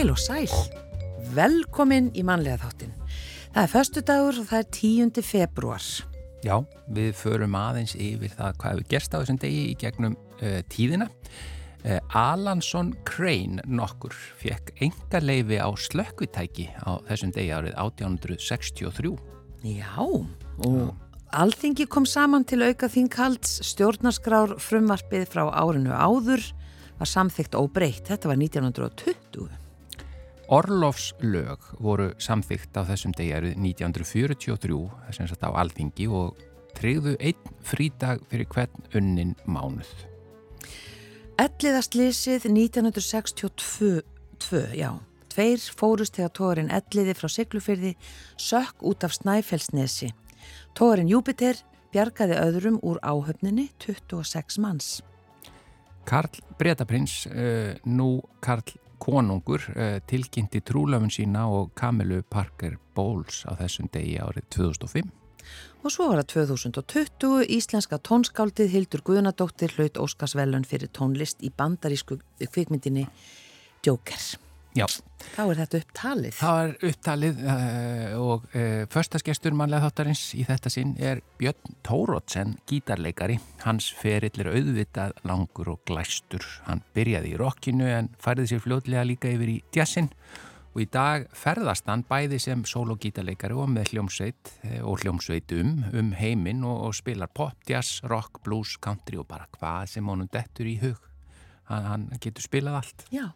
Heil og sæl, velkomin í mannlega þáttin. Það er förstu dagur og það er 10. februar. Já, við förum aðeins yfir það hvað við gerst á þessum degi í gegnum uh, tíðina. Uh, Alansson Crane nokkur fekk enga leifi á slökkvitæki á þessum degi árið 1863. Já, og alþingi kom saman til auka þinghalds stjórnarskrár frumvarpið frá árinu áður var samþygt óbreytt. Þetta var 1920. Orlofslög voru samþygt á þessum degjaru 1943 þess að á alþingi og treyðu einn frídag fyrir hvern unnin mánuð. Elliðastlýsið 1962, já, tveir fórust þegar tórin Elliði frá Siglufyrði sökk út af Snæfellsnesi. Tórin Júpiter bjargaði öðrum úr áhöfninni 26 manns. Karl Bretaprins, uh, nú Karl konungur uh, tilkynnti trúlöfun sína og Kamilu Parker Bowles á þessum degi árið 2005. Og svo var það 2020 íslenska tónskáldið Hildur Guðnadóttir hlaut Óskarsvellun fyrir tónlist í bandarísku kvikmyndinni Joker. Já. Þá er þetta upptalið. Það er upptalið uh, og uh, förstaskestur mannlega þáttarins í þetta sinn er Björn Tórótsen, gítarleikari. Hans ferill er auðvitað langur og glæstur. Hann byrjaði í rockinu en færði sér fljóðlega líka yfir í jazzin og í dag ferðast hann bæði sem solo-gítarleikari og með hljómsveit og hljómsveit um, um heiminn og, og spilar pop, jazz, rock, blues, country og bara hvað sem honum dettur í hug. Hann, hann getur spilað allt. Já.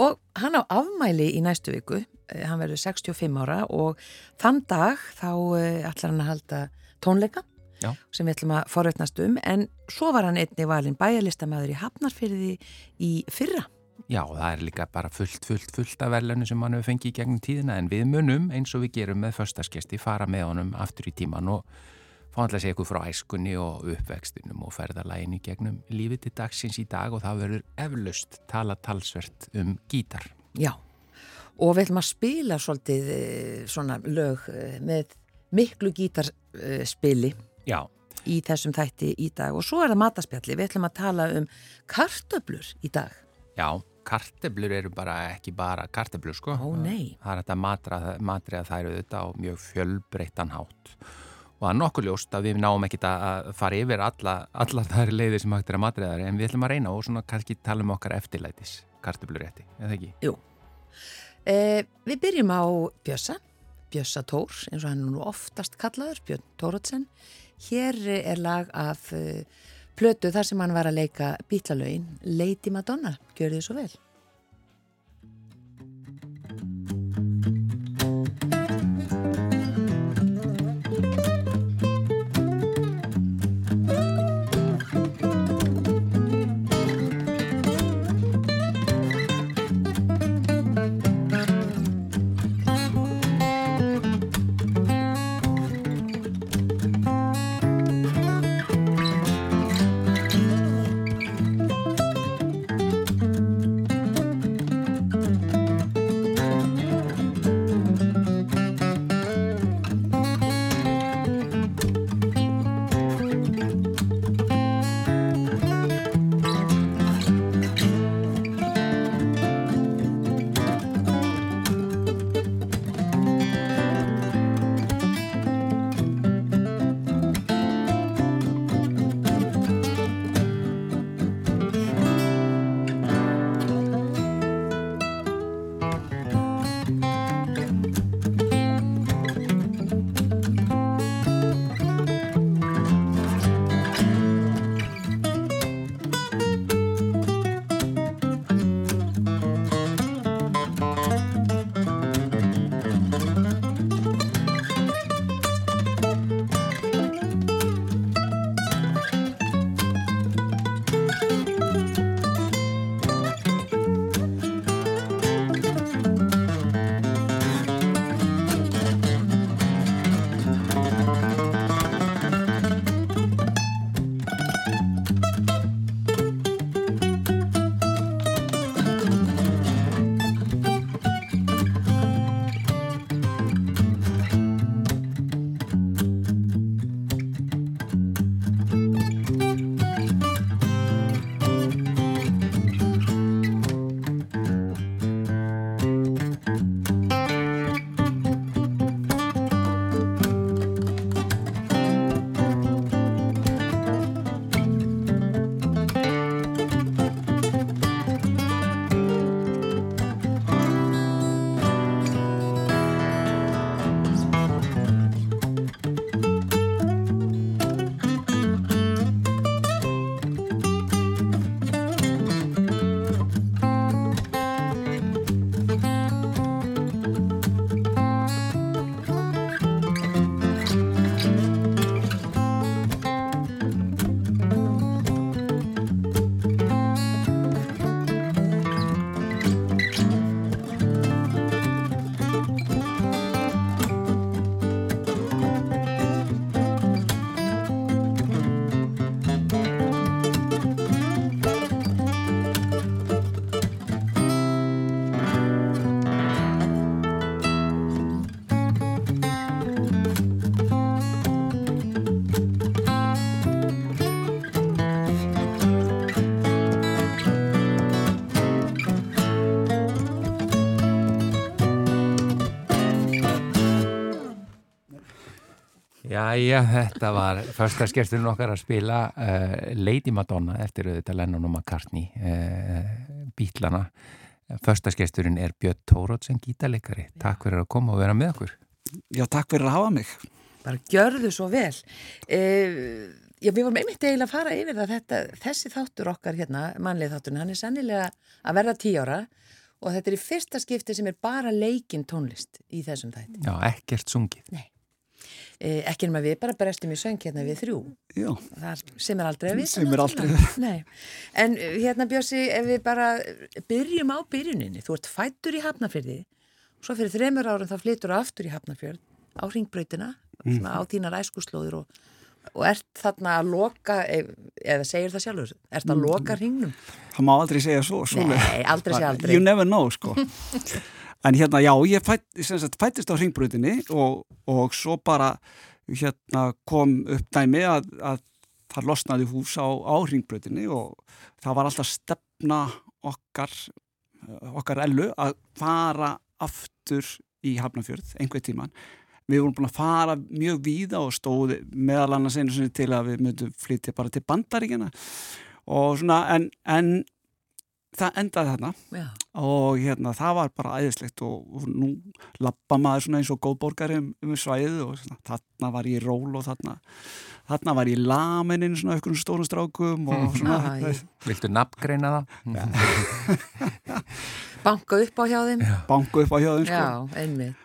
Og hann á afmæli í næstu viku, hann verður 65 ára og þann dag þá ætlar hann að halda tónleika Já. sem við ætlum að forveitnast um en svo var hann einni valin bæjarlistamæður í Hafnarfyrði í fyrra. Já, það er líka bara fullt, fullt, fullt af verðlunum sem hann hefur fengið í gegnum tíðina en við munum eins og við gerum með förstaskesti fara með honum aftur í tíman og fá alltaf að segja ykkur frá æskunni og uppvextinum og ferðalægin í gegnum lífið til dagsins í dag og það verður eflaust tala talsvert um gítar. Já, og við ætlum að spila svolítið svona lög með miklu gítarspili Já. í þessum þætti í dag og svo er það mataspjalli, við ætlum að tala um kartöblur í dag. Já, karteblur eru bara ekki bara karteblur sko. Ó nei. Það er þetta matriða þær auðvitað á mjög fjölbreyttan hátt og það er nokkuð ljóst að við náum ekki að fara yfir alla, alla þær leiðir sem hægt er að matriða þær en við ætlum að reyna og svona kannski tala um okkar eftirlætis karteblurétti, eða ekki? Jú. Eh, við byrjum á Bjössa, Bjössa Tór eins og hann er nú oftast kallaður, Björn Tórótsen. Hér er lag af uh, plötu þar sem hann var að leika bítlalögin Lady Madonna, gjör þið svo vel Jæja, þetta var förstaskesturinn okkar að spila uh, Lady Madonna eftir auðvitað Lennon og McCartney uh, Bítlana Förstaskesturinn er Björn Tórótsen gítarleikari. Takk fyrir að koma og vera með okkur. Já, takk fyrir að hafa mig. Bara gjörðu svo vel. Uh, já, við vorum einmitt eiginlega að fara yfir það þetta, þessi þáttur okkar hérna, mannlið þátturinn, hann er sannilega að verða tí ára og þetta er í fyrsta skipti sem er bara leikinn tónlist í þessum þætti. Já, ekkert sungið. Nei. Eh, ekki en maður við bara brestum í söng hérna við þrjú. Það sem er aldrei að við sem er aldrei að við en hérna Björsi, ef við bara byrjum á byrjuninni, þú ert fættur í Hafnafjörði svo fyrir þreymur árum þá flyttur þú aftur í Hafnafjörð á ringbröytina, mm. á þínar æskuslóður og, og ert þarna að loka, eða segir það sjálfur ert að loka ringnum það má aldrei segja svo, svo Nei, aldrei segja aldrei. You never know sko En hérna, já, ég fætt, sagt, fættist á hringbröðinni og, og svo bara hérna, kom upp dæmi að, að það losnaði hús á, á hringbröðinni og það var alltaf stefna okkar, okkar ellu að fara aftur í Hafnarfjörð einhver tíman. Við vorum búin að fara mjög víða og stóði meðal annars einu sinni til að við myndum flytja bara til bandaríkjana og svona en, en það endaði þarna Já. og hérna það var bara æðislegt og, og nú lappa maður svona eins og góðborgari um, um svæðið og svona, þarna var ég í ról og þarna, þarna var ég í lameninn svona okkur stórum strákum og mm. svona ég... Viltu nafngreina það? Banka upp á hjá þeim Banka upp á hjá þeim sko. Já, einmitt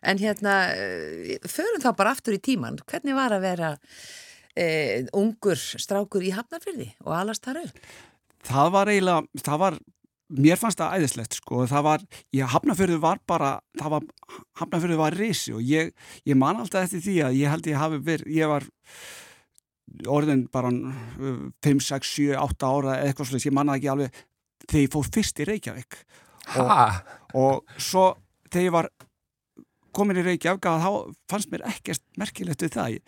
En hérna, eh, förum þá bara aftur í tíman hvernig var að vera eh, ungur strákur í Hafnarfyrði og alast þar upp? Það var eiginlega, það var mér fannst það æðislegt sko. Það var, ég hafnafjörðu var bara það var, hafnafjörðu var reysi og ég, ég man alltaf eftir því að ég held ég hafi verið, ég var orðin bara 5, 6, 7, 8 ára eða eitthvað slúðis, ég mannaði ekki alveg þegar ég fór fyrst í Reykjavík. Og, og svo þegar ég var komin í Reykjavík þá fannst mér ekkert merkilegt við það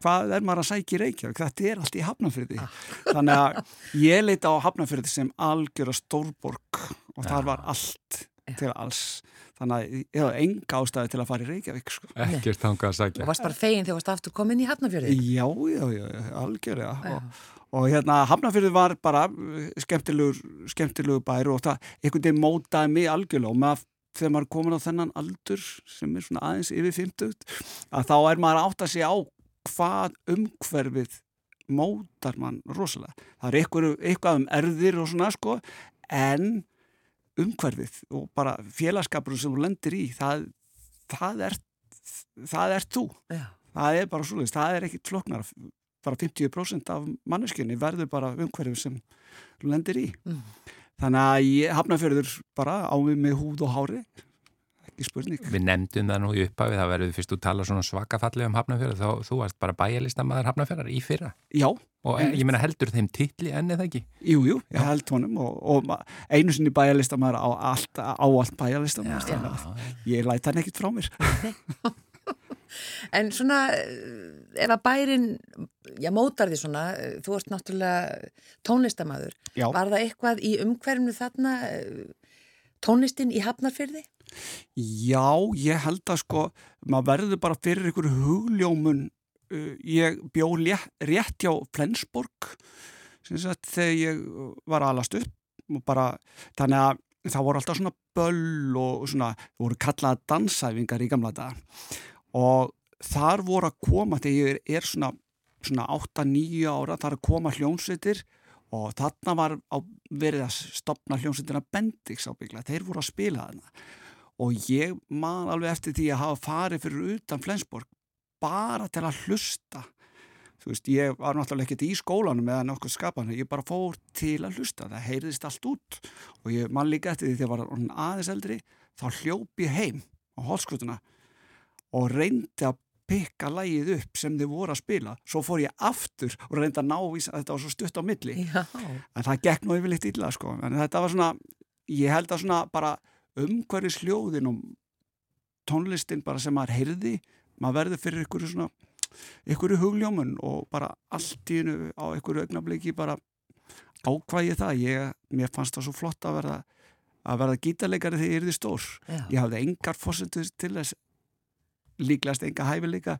hvað er maður að sækja í Reykjavík? Þetta er allt í Hafnarfyrði ah. þannig að ég leita á Hafnarfyrði sem algjör að stórborg og þar var allt til alls. Þannig að ég hafði enga ástæði til að fara í Reykjavík sko. ekkert þangað að sækja. Og varst bara fegin þegar þú varst aftur komin í Hafnarfyrði já, já, já, algjör já. Og, og hérna Hafnarfyrði var bara skemmtilegur, skemmtilegur bær og það einhvern veginn mótaði mig algjörlega. Og með þegar maður er komin á þennan aldur sem er svona aðeins yfir 50 að þá er maður átt að segja á hvað umhverfið mótar mann rosalega. Það er eitthvað, eitthvað um erðir og svona sko en umhverfið og bara félagskapur sem þú lendir í það, það er það er þú. Já. Það er bara svolítið, það er ekkit floknar bara 50% af manneskinni verður bara umhverfið sem þú lendir í. Mm. Þannig að ég hafna fyrir þur bara á mig með húð og hári ekki spurning. Við nefndum það nú í upphafi, það verður fyrst að tala svona svakafallið um Hafnarfjörð, þá þú varst bara bæjarlistamæður Hafnarfjörðar í fyrra. Já. Og en, ég meina heldur þeim tilli enni það ekki? Jú, jú, ég held honum og, og einu sinni bæjarlistamæður á allt, á allt bæjarlistamæður. Ég læta hann ekkit frá mér. en svona, ef að bærin, já mótar því svona, þú ert náttúrulega tónlistamæður. Var það eitthvað í umhverfnu þarna tónlistin í Hafnarfjörði? Já, ég held að sko, maður verður bara fyrir ykkur hugljómun. Uh, ég bjó rétt hjá Flensborg þegar ég var alast upp. Og bara, þannig að það voru alltaf svona böll og svona, voru kallaða dansæfingar í gamla daga. Og þar voru að koma þegar ég er svona, svona 8-9 ára, þar að koma hljómsveitir og þarna var verið að stopna hljómsveitina Bendix ábyggla, þeir voru að spila þarna og ég man alveg eftir því að hafa farið fyrir utan Flensborg bara til að hlusta. Þú veist, ég var náttúrulega ekkert í skólanum eða nokkuð skapan, ég bara fór til að hlusta, það heyrðist allt út. Og ég man líka eftir því þegar ég var aðeins eldri, þá hljóp ég heim á holskvötuna og reyndi að pikka lægið upp sem þið voru að spila. Svo fór ég aftur og reyndi að ná í þetta var svo stutt á milli. Já. en það gekk nú yfirleitt illa sko. En þetta var svona, ég held að svona bara umhverfis hljóðin og tónlistin bara sem maður heyrði maður verður fyrir ykkur svona ykkur hugljómun og bara allt í hennu á ykkur augnabliki bara ákvæði það ég, mér fannst það svo flott að verða að verða gítarleikari þegar ég erði stór Já. ég hafði engar fórsendur til þess líklegast enga hæfileika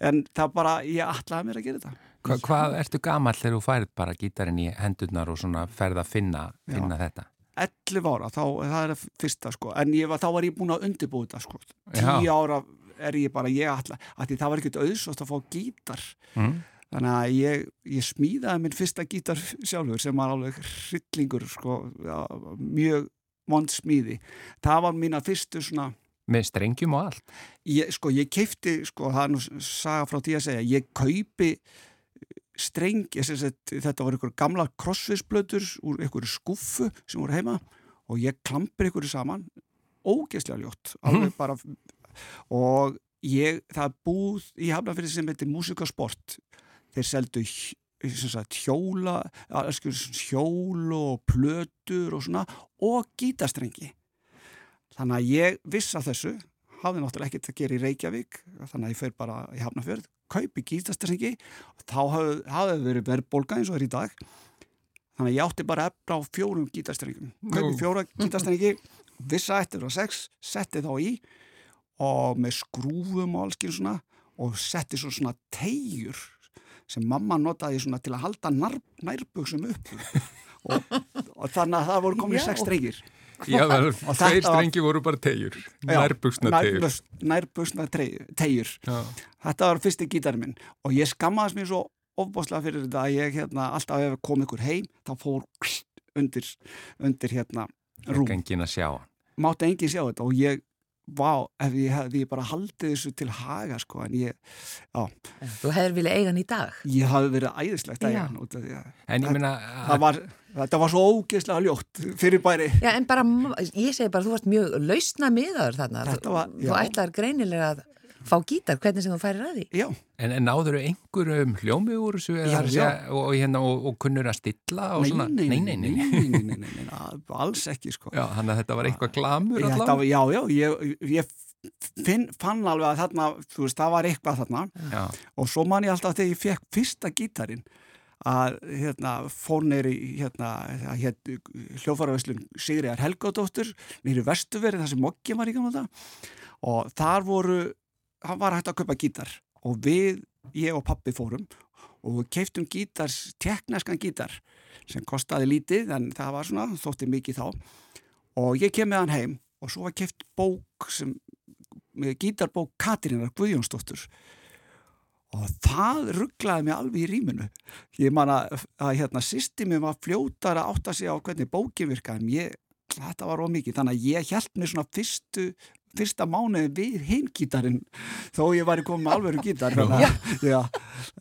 en það bara, ég ætlaði mér að gera þetta Hva, Hvað ertu gamall þegar þú færið bara gítarinn í hendurnar og svona ferð að finna, finna þetta? 11 ára, þá, það er það fyrsta sko, en var, þá var ég búin að undirbúið þetta sko, 10 Já. ára er ég bara, ég ætla, því það var ekkert auðsótt að fá gítar Mm. þannig að ég, ég smíðaði minn fyrsta gítar sjálfur sem var alveg hryllingur sko, já, mjög vond smíði það var mína fyrstu svona Með strengjum og allt? ég, sko, ég keipti, sko, það er nú saga frá því að segja, ég kaupi streng, þetta var einhver gamla crossfisblötur úr einhverju skuffu sem voru heima og ég klampir einhverju saman ógeðslega ljótt alveg bara og ég, það er búð í Hafnarfyrði sem heitir Músikasport. Þeir seldu sagt, hjóla hjól og plötur og svona og gítastrengi þannig að ég viss að þessu hafði náttúrulega ekkert að gera í Reykjavík þannig að ég fer bara í Hafnarfjörð kaupi gítastrengi og þá hafði, verið verðbólga eins og er í dag. Þannig að ég átti bara efna á fjórum gítastrengum kaupi fjóra gítastrengi vissa eftir og sex, setti þá í og með skrúfum og alls svona og setti svo svona tegjur sem mamma notaði svona til að halda nær, nærbuksum upp. Og, og þannig að það voru komin Já. sex strengir Já, það þetta var- strengi voru bara tegjur, nærbuksna tegjur. nærbuksna tegjur Já. þetta var fyrsti gítarinn minn og ég skammaðist mér svo ofbáslega fyrir þetta að ég hérna, alltaf ef kom ykkur heim þá fór undir, undir hérna rúm, Gengin að sjá hann. mátti enginn sjá þetta og ég vá, ef ég hefði ég bara haldið þessu til haga sko en ég, Þú hefur viljað eiga hann í dag. ég hafði verið æðislegt að Já. ég hann út af því að En ég meina, það var, þetta var svo ógeðslega ljótt fyrir bæri Já, en bara, ég segi bara, þú varst mjög lausna miðaður þarna. Þetta var- þú já. ætlar greinilega að fá gítar, hvernig sem þú færir að því. já, en, en náður einhverjum hljómi úr þessu eða Já, segja, og, og, hérna, og, og kunnur að stilla og nei, svona? nei, nei, nei, nei, nei. nei, nei, nei, nei, nei, alls ekki sko Já, þannig að þetta var eitthvað glamur allavega? var- já, já, ég, ég finn, fann alveg að þarna, þú veist, það var eitthvað þarna Já, og svo man ég alltaf þegar ég fekk fyrsta gítarin að hérna fór neyri hérna, hérna hljófaraveslun Sigriðar Helgadóttur neyri Vestuveri þar sem Moggi var í gamla og þar voru hann var hægt að kaupa gítar og við, ég og pappi fórum og við keiftum gítars, tekneskan gítar sem kostaði lítið en það var svona, þótti mikið þá. Og ég kem með hann heim og svo var keift bók sem gítarbók Katrínar Guðjónsdóttur og það rugglaði mig alveg í rýminu ég man að, að hérna systemi var fljótar að átta sig á hvernig bókin virkaði ég, þetta var ómikið þannig að ég held mér svona fyrstu fyrsta mánuði við hingítarinn þó ég var í komið með alvöru gítar þannig að já,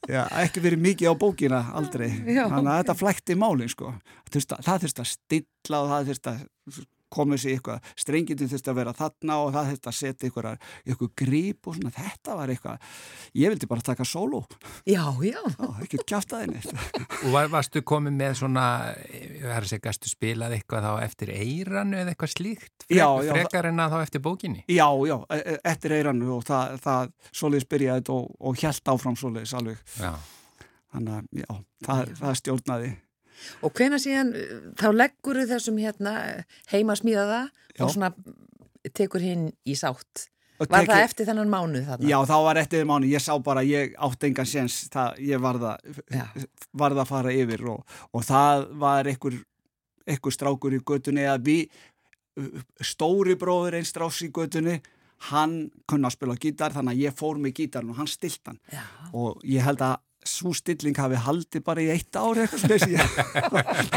já, ekki verið mikið á bókina aldrei Já. þannig að þetta flækti málin sko. Það þurfti að stilla og það þurfti að komið sér eitthvað, strengitin þurfti að vera þarna og það þurfti að setja eitthvað, eitthvað grip og svona, þetta var eitthvað ég vildi bara taka sóló Já, já. ekki kjáft að henni og var, varstu komið með svona, er gastu spilað eitthvað þá eftir eiranu eða eitthvað slíkt? Fre Já, já, Frekar en að þá eftir bókinni? já, já, e- e- eftir eiranu og það, það svoleiðis byrjaði og, og hjælt áfram svoleiðis alveg Já. þannig að já, það, það stjórnaði Og hvena síðan, þá leggur þessum hérna heimasmíðaða Já. og svona tekur hinn í sátt. Og Var það eftir þennan mánuð þarna? Já, þá var eftir mánu, ég sá bara, ég átti engan séns, ég varða, varða að fara yfir og, og það var einhver, einhver strákur í götunni að við, stóri bróður einn strás í götunni, hann kunna að spila gítar, þannig að ég fór með gítarn og hann stilt hann Já. og ég held að svo stilling hafi haldið bara í eitt ári eitthvað ég,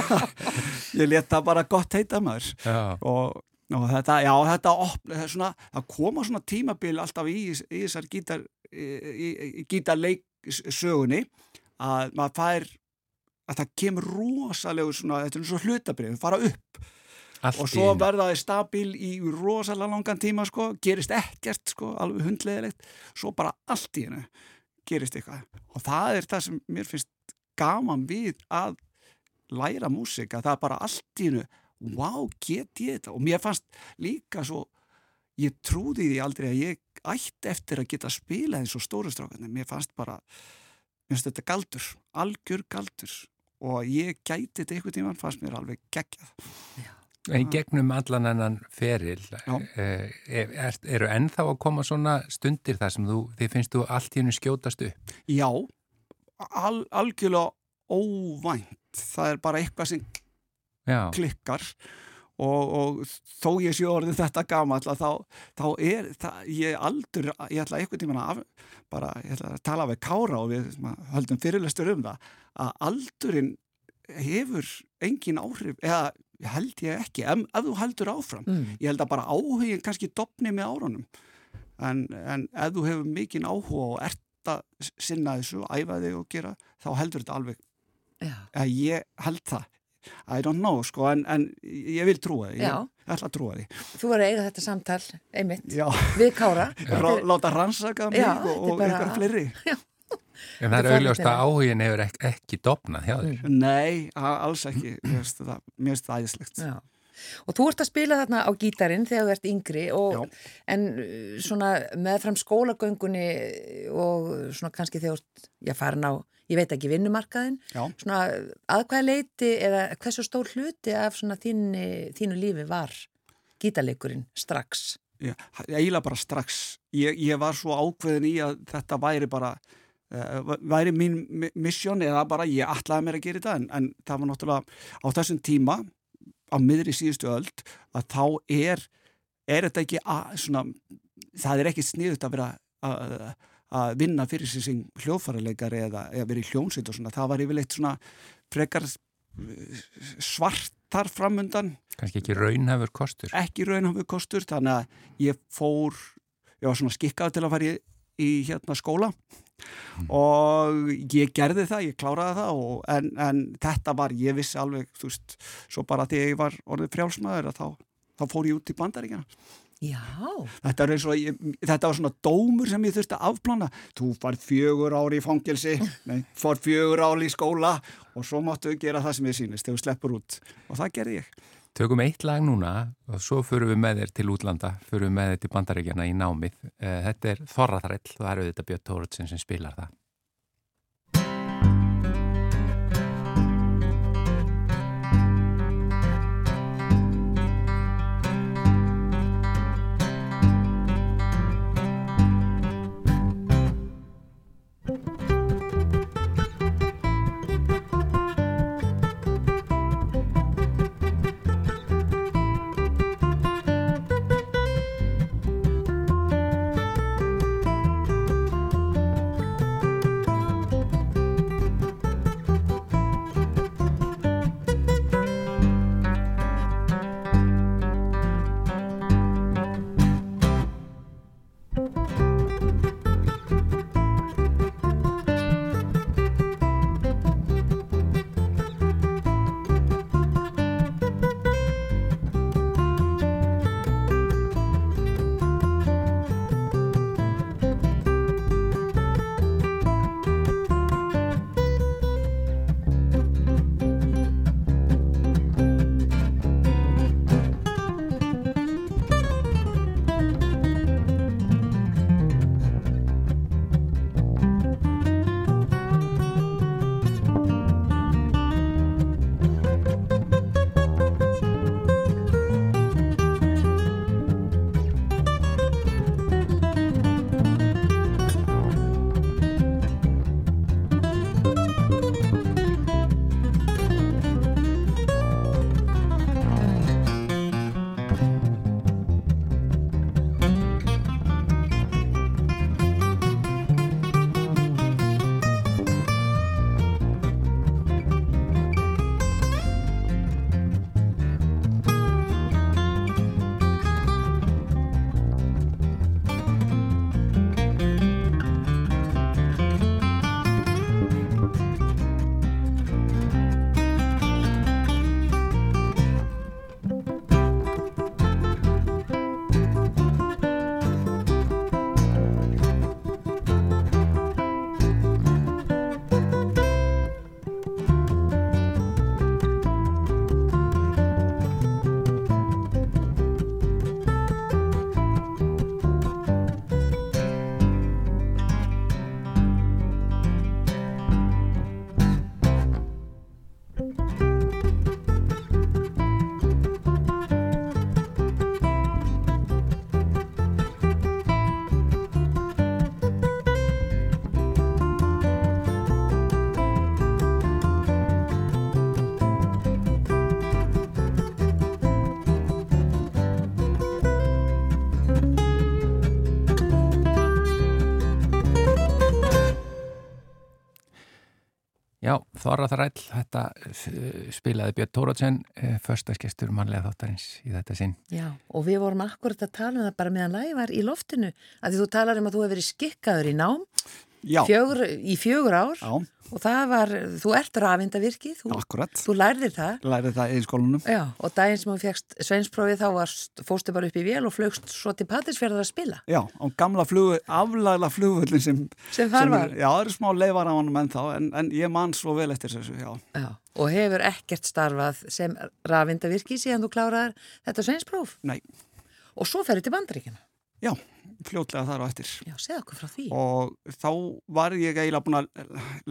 ég let það bara gott heita maður. Já. og, og þetta, já, þetta opna, það, svona, það koma svona tímabil alltaf í, í þessar gítar, í, í, í gítarleik sögunni að maður fær að það kemur rosalegu svona, þetta er svo hlutabrið, fara upp. Allt og svo verða þið stabil í rosalega langan tíma sko, gerist ekkert sko, alveg hundleðilegt svo bara allt í hennu gerist eitthvað. Og það er það sem mér finnst gaman við að læra músika, það er bara allt í hennu wow, get ég þetta? Og mér fannst líka svo ég trúði því aldrei að ég ætti eftir að geta spila eins og stóru strákarnir. Mér fannst bara, mér finnst þetta galdur algjör galdur. Og ég gæti þetta einhvern tímann fannst mér alveg geggjað En gegnum allan ennan feril, er, er, eru ennþá að koma svona stundir þar sem þú, þið finnst þú allt í hennu skjótast upp? Já, al, algjörlega óvænt. Það er bara eitthvað sem Já. klikkar og, og þó ég sé orðið þetta gama þá, þá er það, ég aldur, ég ætla eitthvað tíma að bara, ég ætla að tala við Kára og við höldum fyrirlestur um það að aldurinn hefur engin áhrif, eða held ég ekki, ef, ef þú heldur áfram. Mm. ég held að bara áhugin kannski dopni með árunum. En, en ef þú hefur mikinn áhuga og ert að sinna þessu, æfa þig og gera þá heldur þetta alveg. Ja. ég held það. I don't know sko en, en ég vil trúa því. Ég ætla að trúa því. Þú var að eiga þetta samtal, einmitt, Já. við Kára. Láta rannsaka mig Já, og, og einhver fleiri. Já En það er auðvitað að áhugin hefur ekki, ekki dopnað hjá þér. Nei, alls ekki. Mér finnst það æðislegt. Já. Og þú ert að spila þarna á gítarin þegar þú ert yngri og, en uh, svona meðfram skólagöngunni og svona kannski þegar þú ert, já farin á, ég veit ekki, vinnumarkaðin, já. svona að hvað leiti eða hversu stór hluti af svona þínu, þínu lífi var gítarleikurinn strax? Já, eiginlega bara strax. Ég, ég var svo ákveðin í að þetta væri bara væri mín missjón eða bara ég ætlaði mér að gera þetta en, en það var náttúrulega á þessum tíma á miðri síðustu öll að þá er er þetta ekki að svona, það er ekki sniðut að vera að, að vinna fyrir sig sem hljóðfærarleikari eða, eða verið í hljónsitt og svona, það var yfirleitt svona frekar svartar framundan. Kannski ekki raunhafur kostur. Ekki raunhafur kostur, þannig að ég fór ég var svona skikkað til að fara í, í hérna skóla mm. og ég gerði það, ég kláraði það og, en, en þetta var, ég vissi alveg þú veist, svo bara því ég var orðið frjálsmaður þá, þá fór ég út í bandaríkjana Já. Þetta, ég, þetta var svona dómur sem ég þurfti að afplana þú farð fjögur ári í fangelsi nei, fór fjögur ári í skóla og svo máttu við gera það sem ég sínist þegar við sleppur út og það gerði ég Tökum eitt lag núna og svo förum við með þér til útlanda, förum við með þér til bandaríkjana í námið. Eh, þetta er Þorraþræll það eru þetta Björn Tóruðsson sem spilar það. Þorraþræll, þetta uh, spilaði Björn Tórótsen, uh, förstaskestur mannlega þáttarins í þetta sinn. Já, og við vorum akkurat að tala um það bara meðan lægi var í loftinu, að því þú talar um að þú hefur verið skikkaður í nám fjögur, í fjögur ár Já. Og það var, þú ert rafindavirkið, þú, þú lærðir það. Lærðir það í skólunum. Já, og daginn sem þú fegst sveinsprófið þá varst, fóstu bara upp í vél og flögst svo til Patrísfjörðar að spila. Já, á gamla flugu, aflagla flugvöldin sem, sem þar var. Já, það eru smá leifar á hann menn þá, en, en ég man svo vel eftir þessu, já. Já, og hefur ekkert starfað sem rafindavirkið síðan þú kláraðar þetta sveinspróf? Nei. Og svo ferði til bandaríkina? Já, fljótlega þar á eftir. Já, segð okkur frá því. Og þá var ég eiginlega búin að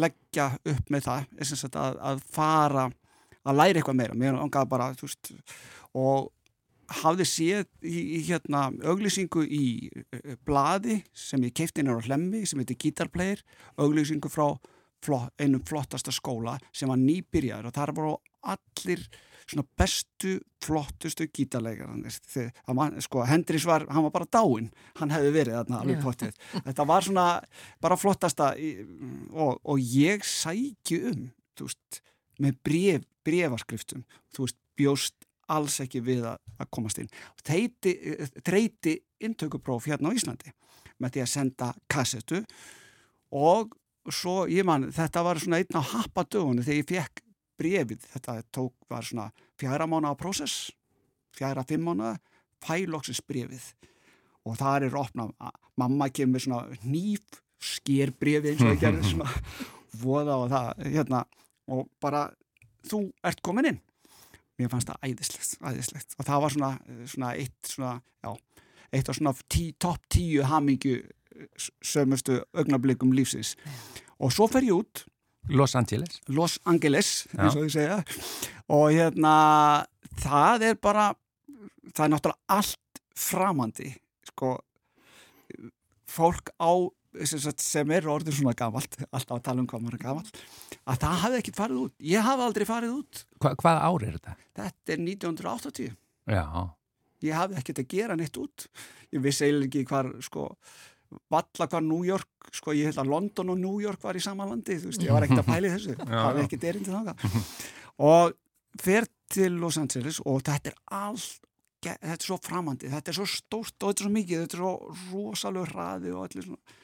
leggja upp með það, að, að fara að læra eitthvað meira. Mér angaði bara, þú veist, og hafði séð í, í hérna auglýsingu í uh, bladi sem ég keipti inn á hlemmi, sem heitir Guitar-player, auglýsingu frá flott, einum flottasta skóla sem var nýbyrjaður og þar voru allir svona bestu, flottustu gítarleikarannir sko, Hendrix var, hann var bara dáin hann hefði verið þarna alveg pottið þetta var svona bara flottasta í, og, og ég sæki um þú veist, með bref, brefaskriftum þú veist, bjóst alls ekki við að, að komast inn. Treyti intökupróf hérna á Íslandi með því að senda kassetu og svo, ég man, þetta var svona einn á happadögunni þegar ég fekk brefið, þetta tók, var svona fjara mánu á prósess, fjara fimm mánu, fælóksins brefið og það er opnað, mamma kemur svona nýf, sker brefið eins og það gerir svona voða og það, hérna, og bara þú ert komin inn. Mér fannst það æðislegt, æðislegt. Og það var svona, svona eitt svona, já, eitt af svona tí, topp tíu hamingju sömustu augnablikum lífsins. Og svo fer ég út Los Angeles. Los Angeles, eins og ég segja. Og hérna það er bara það er náttúrulega allt framandi sko. Fólk á sem er orðin svona gamalt alltaf að tala um hvað maður er gamalt að það hafi ekkert farið út, ég hafi aldrei farið út. Hva, Hvað ár er þetta? Þetta er 1980 Já. Ég hafi ekkert að gera neitt út. Ég vissi eiginlega ekki hvar sko valla hvar New York, sko ég held að London og New York var í sama landi, þú veist, ég var ekkert að pæli þessu, það var ekkert erindi þanga og fer til Los Angeles og þetta er allt þetta er svo framandi, þetta er svo stórt og þetta er svo mikið, þetta er svo rosalega hraði og allir svona.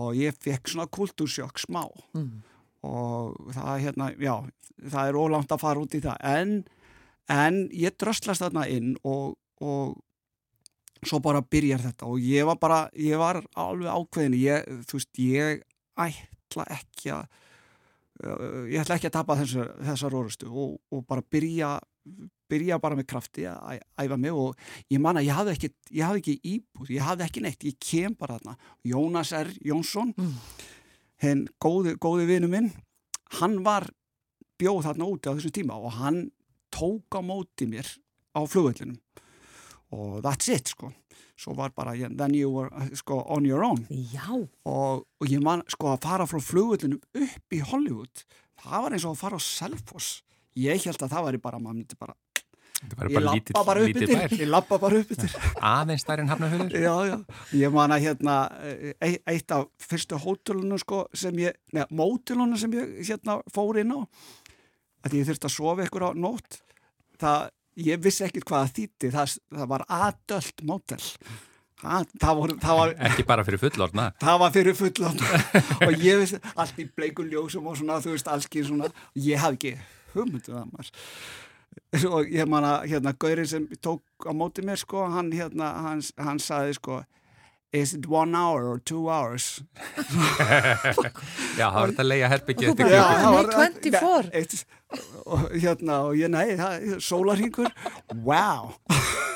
Og ég fekk svona kultúrsjokk smá. Mm. og það er hérna, já það er ólangt að fara út í það. En, en ég dröstlast þarna inn og, og svo bara byrjar þetta og ég var bara, ég var alveg ákveðin ég, þú veist, ég ætla ekki að uh, ég ætla ekki að tapa þessar, þessar orustu og, og bara byrja byrja bara með krafti að æfa mig og ég man að ég hafði ekki ég hafði ekki íbúð, ég hafði ekki neitt ég kem bara þarna, Jónas R. Jónsson mm. henn góði, góði vinu minn hann var bjóð þarna úti á þessum tíma og hann tók á móti mér á flugvöldinum og that's it sko. Svo var bara, then you were sko on your own. Og, og ég man sko að fara frá flugvöldunum upp í Hollywood það var eins og að fara á Selfoss. Ég held að það var bara, maður myndi bara ég lappa bara upp yfir ég lappa bara upp yfir aðeins þar en hafnafjörður já, já, ég man að hérna e eitt af fyrstu hótelunum sko sem ég, neða, mótelunum sem ég hérna fór inn á að ég þurfti að sofa ykkur á nótt það ég vissi ekkert hvað það þýtti það, það var adult mótel það var, það var ekki bara fyrir fullorna það var fyrir fullorna og ég vissi allt í bleikuljósum og svona þú veist allski svona. Ég hafði ekki hugmynduð um að maður. Og ég man að hérna Gauri sem tók á móti mér sko hann hérna hann, hann saði sko is it one hour or two hours? Já, það var þetta að leia herbyggja eftir klukku 24 og hérna og ég nei, sólarhingur wow.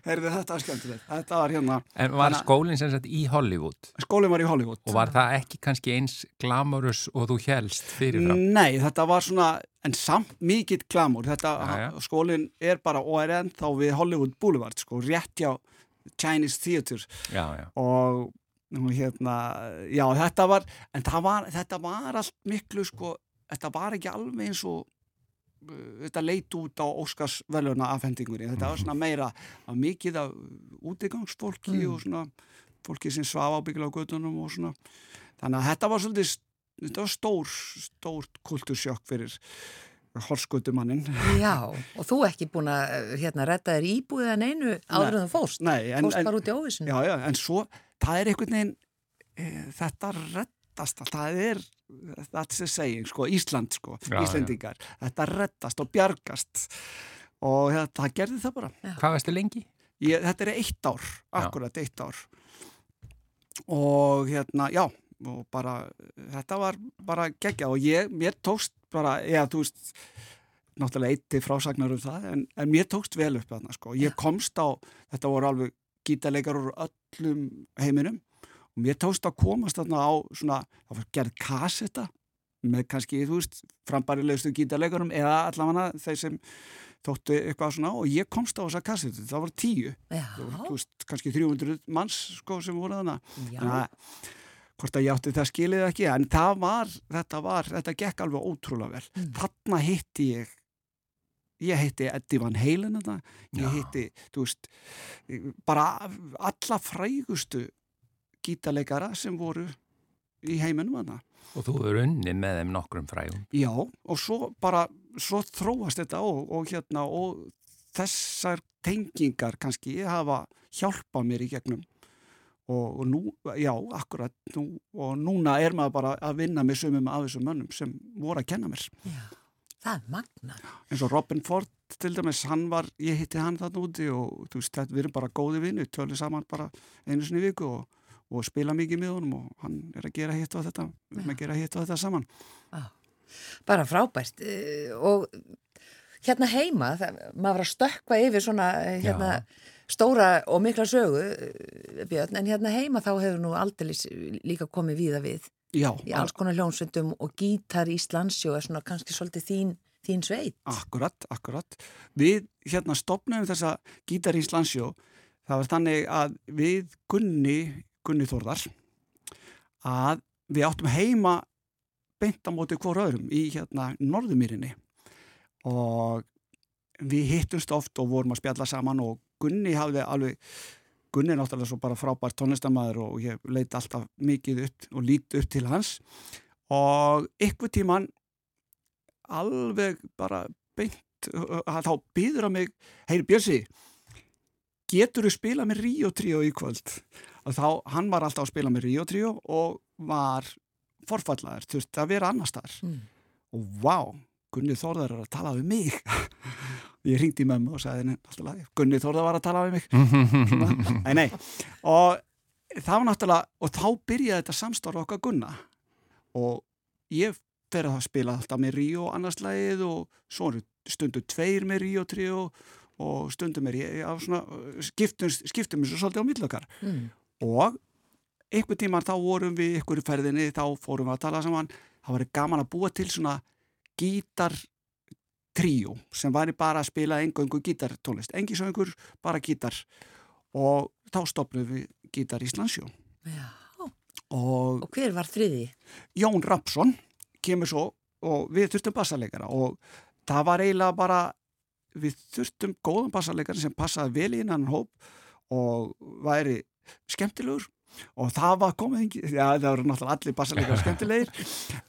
Herði, þetta var skemmtilegt. Þetta var hérna En var skólinn sem sagt í Hollywood? Skólinn var í Hollywood. Og var það ekki kannski eins glamurus og þú helst fyrirfram? Nei, þetta var svona en samt mikill glamur þetta, skólinn er bara og er ennþá við Hollywood Boulevard sko, rétt hjá Chinese Theatre já, já. og hérna, já þetta var en var, þetta var allt miklu sko, þetta var ekki alveg eins og uh, þetta leit út á Óskarsveluna afhendingunni, þetta var svona meira af mikið af útigangsfólki mm. og svona fólki sem svafa ábyggla á gödunum og svona þannig að þetta var svolítið þetta var stór, stór kultursjokk fyrir horskutumannin. Já, og þú ekki búin að hérna redda þér íbúið en einu áður en þú fórst. Nei, en, fórst en, bara út í óvissinu. já, já, en svo, það er einhvern veginn, e, þetta reddast, það er, that's a saying, sko, Ísland, sko, Já, Íslendingar, þetta reddast og bjargast og ja, það gerði það bara. Hvað veistu lengi? Ég, þetta er eitt ár, akkurat eitt ár og hérna, já, og bara, þetta var bara gegja og ég, mér tókst bara, eða þú veist, náttúrulega eitti frásagnar um það, en, en mér tókst vel upp þarna, sko. Ég komst á, þetta voru alveg gítarleikar úr öllum heiminum og mér tókst að komast þarna á svona, það var gerð kassetta með kannski, þú veist, frambarilegustu gítarleikarum eða allavega þeir sem þóttu eitthvað svona og ég komst á þessa kassetu, það voru tíu. Já, það voru, þú veist, kannski 300 manns sko sem voru þarna. Já, Þannig að hvort að ég átti það skilið ekki en það var, þetta var, þetta gekk alveg ótrúlega vel. Mm. Þarna hitti ég ég hitti Eddie Van Halen ég Já. hitti, þú veist bara alla frægustu gítarleikara sem voru í heiminum þarna. Og þú eru unni með þeim nokkrum frægum. Já, og svo bara, svo þróast þetta og, og hérna, og þessar tengingar kannski hafa hjálpað mér í gegnum og, og nú, já, akkurat nú, og núna er maður bara að vinna með sumum af þessum mönnum sem voru að kenna mér já. Það er magna. eins og Robin Ford til dæmis, hann var ég hitti hann þarna úti og þú veist, við erum bara góði vinnu, tölum saman bara einu sinni viku og, og spila mikið með honum og hann er að gera hitt og þetta við erum að gera hitt og þetta saman Bara frábært. eh, Og hérna heima, það, maður var að stökkva yfir svona eh, hérna, stóra og mikla sögu, eh, Björn, en hérna heima þá hefur nú aldrei líka komið víða við Já, í alls konar hljónsveitum og gítar Íslandsjó er svona kannski svolítið þín, þín sveit. Akkurat, akkurat. Við hérna stopnum þessa Gítar Íslandsjó. Það var þannig að við Gunni, Gunni Þórðar, að við áttum heima beint á móti hvort öðrum í hérna Norðumýrinni og við hittumst oft og vorum að spjalla saman og Gunni hafði alveg Gunni er náttúrulega svo bara frábært tónlistamæður og ég leiti alltaf mikið upp og líti upp til hans. Og ykkur tíman alveg bara beint þá býður að mig heyri Björsi getur þú spila með Ríó Tríó í kvöld? Og þá, hann var alltaf að spila með Ríó Tríó og var forfallaður, þurfti að vera annar staðar. Mm. og vá, Gunni Þórðar er að tala við mig. Ég ringdi í mömmu og sagði henni alltaf lagi, Gunni Þórðar var að tala við mig. Nei, nei. Og það var náttúrulega og þá byrjaði þetta samstára okkar Gunna. Og ég fer að spila alltaf með Ríó annarslægið og svo eru stundu tveir með Ríó tríó og stundum er ég á svona skiptum, skiptum þessu svolítið á millökar Mm. og einhvern tíman þá vorum við ykkur í ferðinni þá fórum við að tala saman. Það var gaman að búa til svona gítar tríó sem væri bara að spila engöngu gítartónlist engi söngur, bara gítar. Og þá stopnum við Gítar Íslandsjó og og hver var þriði? Jón Rapsson kemur svo og við þurftum bassarleikara og það var eiginlega bara við þurftum góðan bassarleikara sem passaði vel í innan hóp og væri skemmtilegur og það var komið já það voru náttúrulega allir bassarleikara skemmtilegir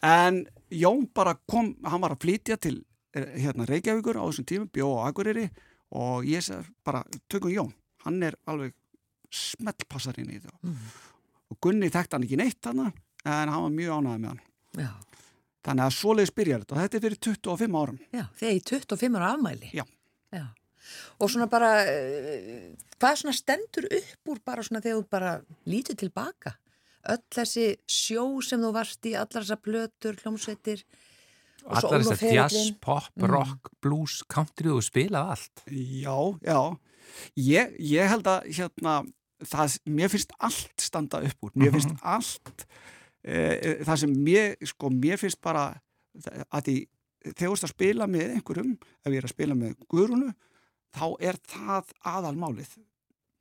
en Jón bara kom, hann var að flytja til eh, hérna Reykjavíkur á þessum tímum, bjó á Akureyri og ég segi bara, tökum Jón hann er alveg smellpassarinn í þetta Mm. og Gunni þekkti hann ekki neitt hann en hann var mjög ánægð með hann Já, Þannig að svoleiðis byrjar þetta og þetta er fyrir 25 árum. já, þegar í 25 ára afmæli. Já. Já. Og svona bara, eh, hvað svona stendur upp úr bara svona þegar þú bara lítið tilbaka? Öll þessi sjó sem þú varst í, allar þessar plötur, hljómsveitir Allar þessar jazz, pop, Mm. rock, blues, country og spilað allt. Já, já. Ég, ég held að hérna, það, mér finnst allt standa upp úr. Mér finnst allt, e, það sem mér, sko, mér finnst bara að því þegar þú ert að spila með einhverjum, ef ég er að spila með Guðrúnu, þá er það aðalmálið.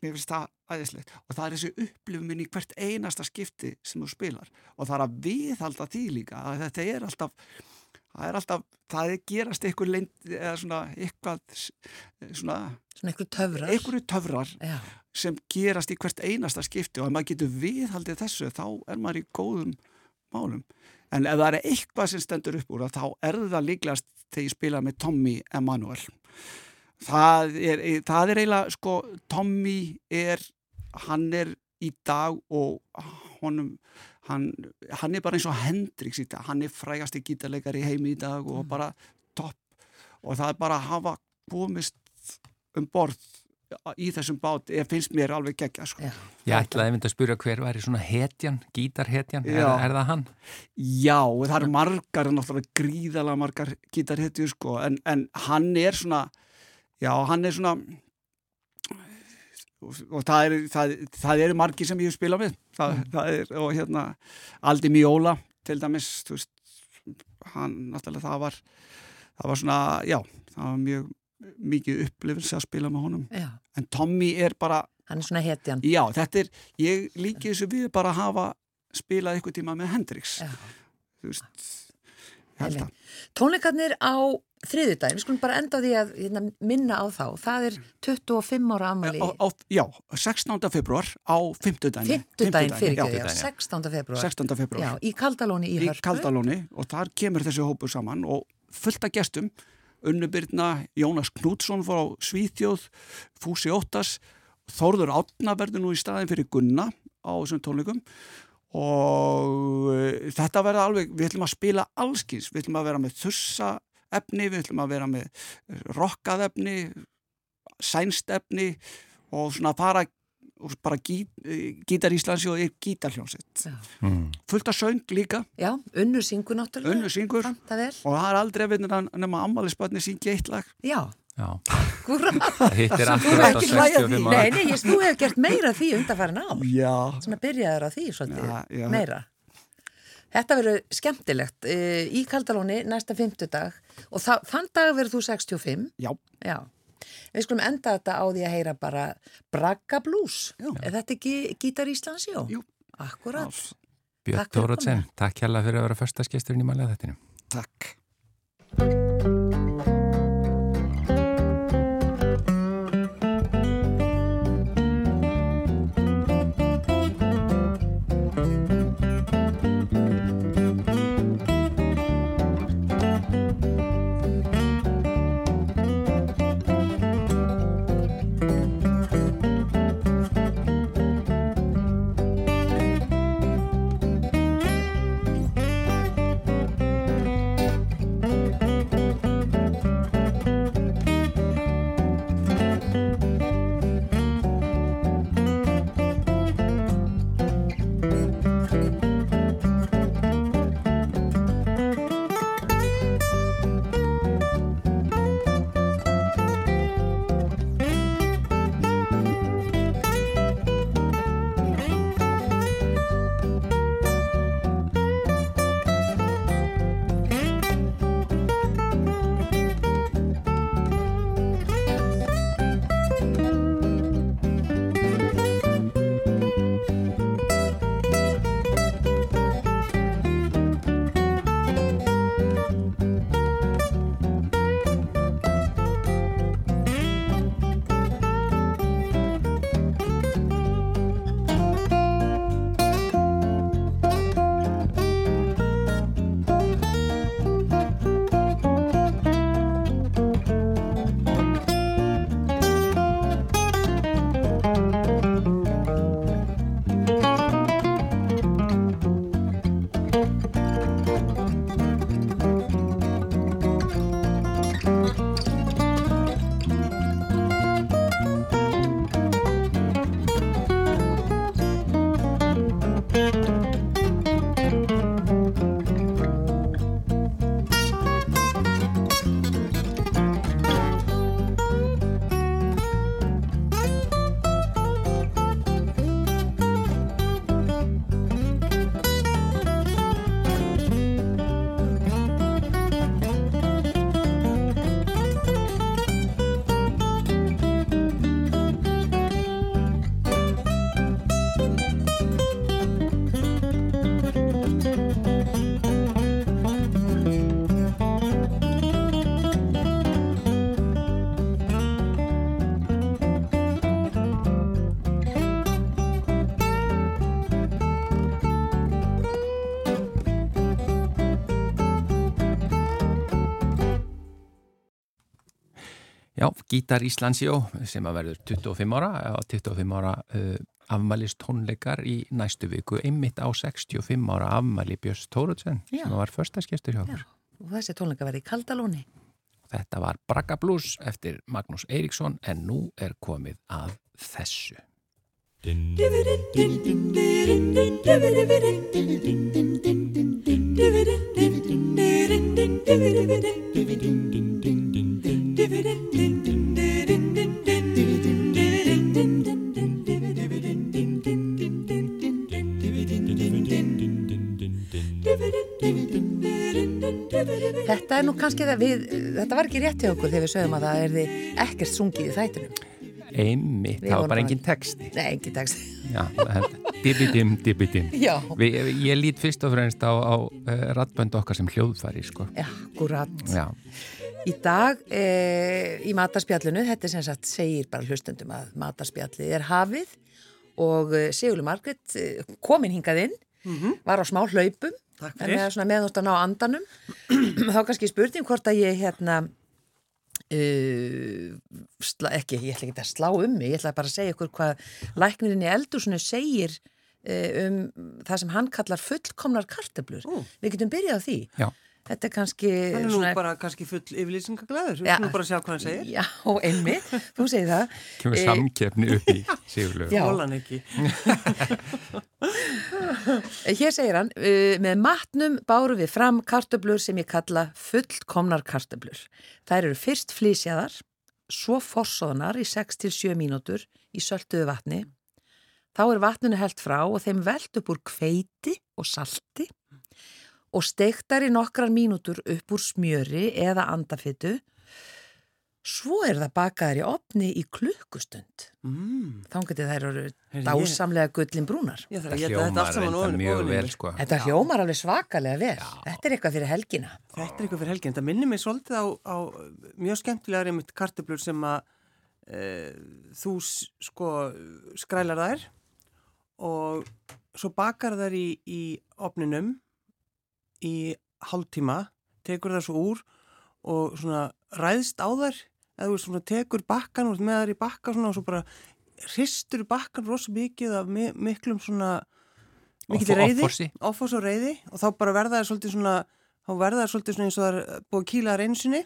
Mér finnst það æðislegt. Og það er þessi upplifun í hvert einasta skipti sem þú spilar. Og það er að viðhalda því líka að þetta er alltaf það er alltaf, það er gerast eitthvað leind, eða svona eitthvað svona, Svona einhver töfrar. einhverju töfrar sem gerast í hvert einasta skipti. Og ef maður getur viðhaldið þessu þá er maður í góðum málum. En ef það er eitthvað sem stendur upp úr þá er það líklegast þegar ég spila með Tommy Emanuel það er, það er eiginlega sko Tommy er hann er í dag og honum hann, hann er bara eins og Hendrix í dag hann er frægasti gítarleikar í heimi í dag og mm. bara topp og það er bara að hafa komist um borð í þessum bát ég finnst mér alveg gegja sko. Ég ætlaði að spyrja hver var í svona hetjan, gítarhetjan, er, er það hann? Já, það eru margar náttúrulega gríðalega margar gítarhetjur sko, en, en hann er svona já, hann er svona og það eru það, það er margi sem ég hef spilað með það, mm. það er, og hérna Aldi Mjóla til dæmis veist, hann, náttúrulega það var það var svona, já, það var mjög mikið upplifins að spila með honum já. en Tommy er bara hann er svona hetjan já þetta er, ég líki þessu við bara hafa spilað eitthvað tíma með Hendrix já. þú veist tónleikarnir á þriðudagin, við skulum bara enda á því að hérna, minna á þá, það er 25 ára á, já, 16. februar á 50 dagin 50 dagin fyrir ekki, já, 16. februar 16. februar já, í Kaldalóni í, í Kaldalóni og þar kemur þessi hópu saman og fullt af gestum. Unnubyrna, Jónas Knútsson fór á Svíþjóð, Fúsi Óttas, Þórður Átna verður nú í staðin fyrir Gunna á þessum tónleikum og uh, þetta verður alveg, við ætlum að spila allskins, við ætlum að vera með þussa efni, við ætlum að vera með rockað efni, sænst efni og svona fara og bara gí, gítar Íslands og er gítarhljómsett mm. fullt af söng líka. Já, unnur syngur náttúrulega. Unnur syngur. Og það er aldrei að vinna nema ammaliðspötni syngi eitt lag. Já, hittir aftur á 65 ára Nei, nei, ég stú hef gert meira því undarfærin á Já að byrjaður á því svolítið, já, já. meira Þetta verður skemmtilegt eh, í Kaldalóni næsta fymtudag og þann dag verður þú 65 Já Já Við skulum enda þetta á því að heyra bara Braga Blues. Er þetta ekki Gítar Íslands? Jú. Jú. Akkurat. Björn Tórótsen, takk hjálpa fyrir að vera förstaskesturinn í mælega þetta. Takk. Gítar Íslandsjó sem að verður 25 ára og 25 ára uh, afmælist tónleikar í næstu viku einmitt á 65 ára afmæli Björns Tóruðsen sem var förstaskestur hjá okkur. Og þessi tónleika verði í Kaldalóni. Þetta var Bragga Blues eftir Magnús Eiríksson en nú er komið að þessu. Þetta er nú kannski það við, þetta var ekki rétt hjá okkur þegar við sögum að það erði ekkert sungið í þættunum. Einmitt, það var bara engin texti. Nei, engin texti. Já, dibidim, dibidim. Já. Vi, ég lít fyrst og fremst á, á uh, ratbönd okkar sem hljóðfæri, sko. Já, akkurat. Já, Í dag e, í matarspjallinu, þetta er sem sagt segir bara hlustendum að matarspjallið er hafið og e, Sigurður Margret e, komin hingað inn, var á smá hlaupum, Takk en fyrir. með svona meðnúst að ná andanum. Þá kannski spurning hvort að ég hérna, uh, sla, ekki, ég ætla ekki að slá um mig, ég ætla bara að segja ykkur hvað læknirinn í eldursunni segir uh, um það sem hann kallar fullkomnar kartöblur. Ó. Við getum byrjað á því. já. Þetta er kannski Hann er nú svona... bara kannski full yfirlýsingaglæður, við Já. skulum bara sjá hvað hann segir. Já, einmitt, þú segir það. Kemur Eh, samkeppni upp í Sigurlaug. Já. Hólan ekki. Hér segir hann, uh, með matnum báru við fram kartöblur sem ég kalla fullkomnar kartöblur. Þær eru fyrst flísjaðar, svo forsóðnar í 6-7 mínútur í sölduðu vatni. Þá er vatninu held frá og þeim velt upp úr kveiti og salti og steiktar í nokkrar mínútur upp úr smjöri eða andafittu. Svo er það bakaðar í opni í klukkustund. Mm. Þá getið þær eru dásamlega gullin brúnar. Að Það þetta hljómar ofan mjög vel, mér. sko. Þetta hljómar alveg svakalega vel. Þetta er eitthvað fyrir helgina. Þetta er eitthvað fyrir helgin. Það minnir mig svolítið á, á mjög skemmtilegar einmitt kartöblur sem að e, þú sko skrælar þær og svo bakar þær í, í opninum í hálftíma, tekur þær svo úr og svona ræðst á þær. Eða svona tekur bakkan og með þær í bakka svona og svo bara hristur bakkan rosa mikið af mi miklum svona mikið reyði, offos og reyði og þá bara verða þær svolítið svona þá verða þær svolítið svona eins og það er búið að kýla þær einu sinni.